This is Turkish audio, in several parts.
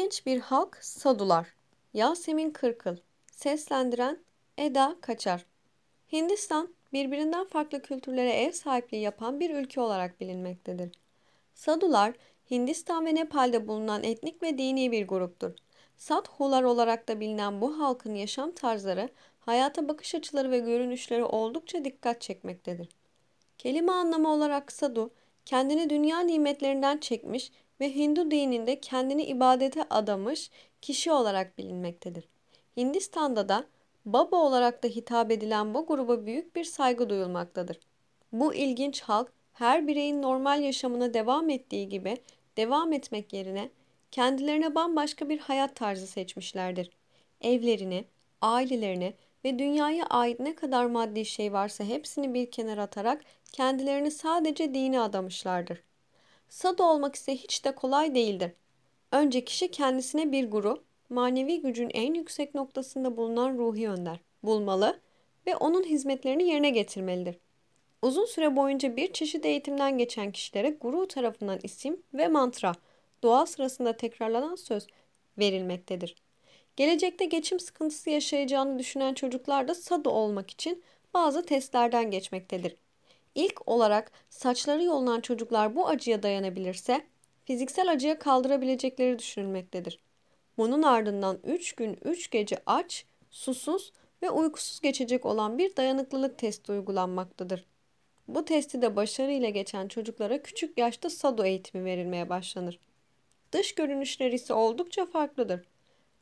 İlginç bir halk Sadular. Yasemin Kırkıl. Seslendiren Eda Kaçar. Hindistan, birbirinden farklı kültürlere ev sahipliği yapan bir ülke olarak bilinmektedir. Sadular, Hindistan ve Nepal'de bulunan etnik ve dini bir gruptur. Sadhular olarak da bilinen bu halkın yaşam tarzları, hayata bakış açıları ve görünüşleri oldukça dikkat çekmektedir. Kelime anlamı olarak sadu, kendini dünya nimetlerinden çekmiş ve Hindu dininde kendini ibadete adamış kişi olarak bilinmektedir. Hindistan'da da baba olarak da hitap edilen bu gruba büyük bir saygı duyulmaktadır. Bu ilginç halk her bireyin normal yaşamına devam ettiği gibi devam etmek yerine kendilerine bambaşka bir hayat tarzı seçmişlerdir. Evlerini, ailelerini ve dünyaya ait ne kadar maddi şey varsa hepsini bir kenara atarak kendilerini sadece dine adamışlardır. Sado olmak ise hiç de kolay değildir. Önce kişi kendisine bir guru, manevi gücün en yüksek noktasında bulunan ruhi önder bulmalı ve onun hizmetlerini yerine getirmelidir. Uzun süre boyunca bir çeşit eğitimden geçen kişilere guru tarafından isim ve mantra, dua sırasında tekrarlanan söz verilmektedir. Gelecekte geçim sıkıntısı yaşayacağını düşünen çocuklar da sado olmak için bazı testlerden geçmektedir. İlk olarak saçları yolunan çocuklar bu acıya dayanabilirse fiziksel acıya kaldırabilecekleri düşünülmektedir. Bunun ardından 3 gün 3 gece aç, susuz ve uykusuz geçecek olan bir dayanıklılık testi uygulanmaktadır. Bu testi de başarıyla geçen çocuklara küçük yaşta sado eğitimi verilmeye başlanır. Dış görünüşleri ise oldukça farklıdır.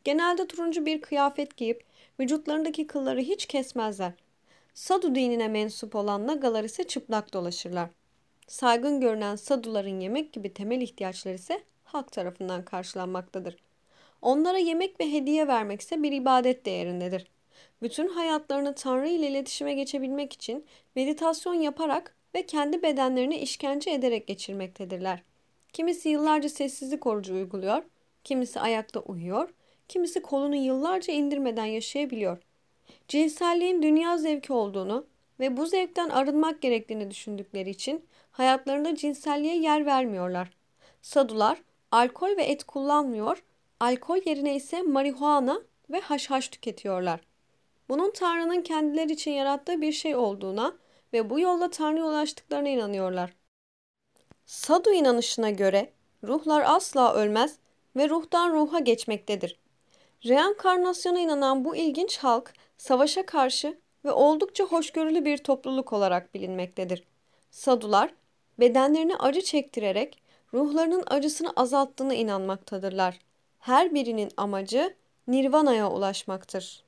Genelde turuncu bir kıyafet giyip vücutlarındaki kılları hiç kesmezler. Sadu dinine mensup olan Nagalar ise çıplak dolaşırlar. Saygın görünen Saduların yemek gibi temel ihtiyaçları ise halk tarafından karşılanmaktadır. Onlara yemek ve hediye vermek ise bir ibadet değerindedir. Bütün hayatlarını Tanrı ile iletişime geçebilmek için meditasyon yaparak ve kendi bedenlerini işkence ederek geçirmektedirler. Kimisi yıllarca sessizlik orucu uyguluyor, kimisi ayakta uyuyor, kimisi kolunu yıllarca indirmeden yaşayabiliyor cinselliğin dünya zevki olduğunu ve bu zevkten arınmak gerektiğini düşündükleri için hayatlarında cinselliğe yer vermiyorlar. Sadular alkol ve et kullanmıyor, alkol yerine ise marihuana ve haşhaş tüketiyorlar. Bunun Tanrı'nın kendileri için yarattığı bir şey olduğuna ve bu yolla Tanrı'ya ulaştıklarına inanıyorlar. Sadu inanışına göre ruhlar asla ölmez ve ruhtan ruha geçmektedir. Reenkarnasyona inanan bu ilginç halk savaşa karşı ve oldukça hoşgörülü bir topluluk olarak bilinmektedir. Sadular bedenlerini acı çektirerek ruhlarının acısını azalttığına inanmaktadırlar. Her birinin amacı Nirvana'ya ulaşmaktır.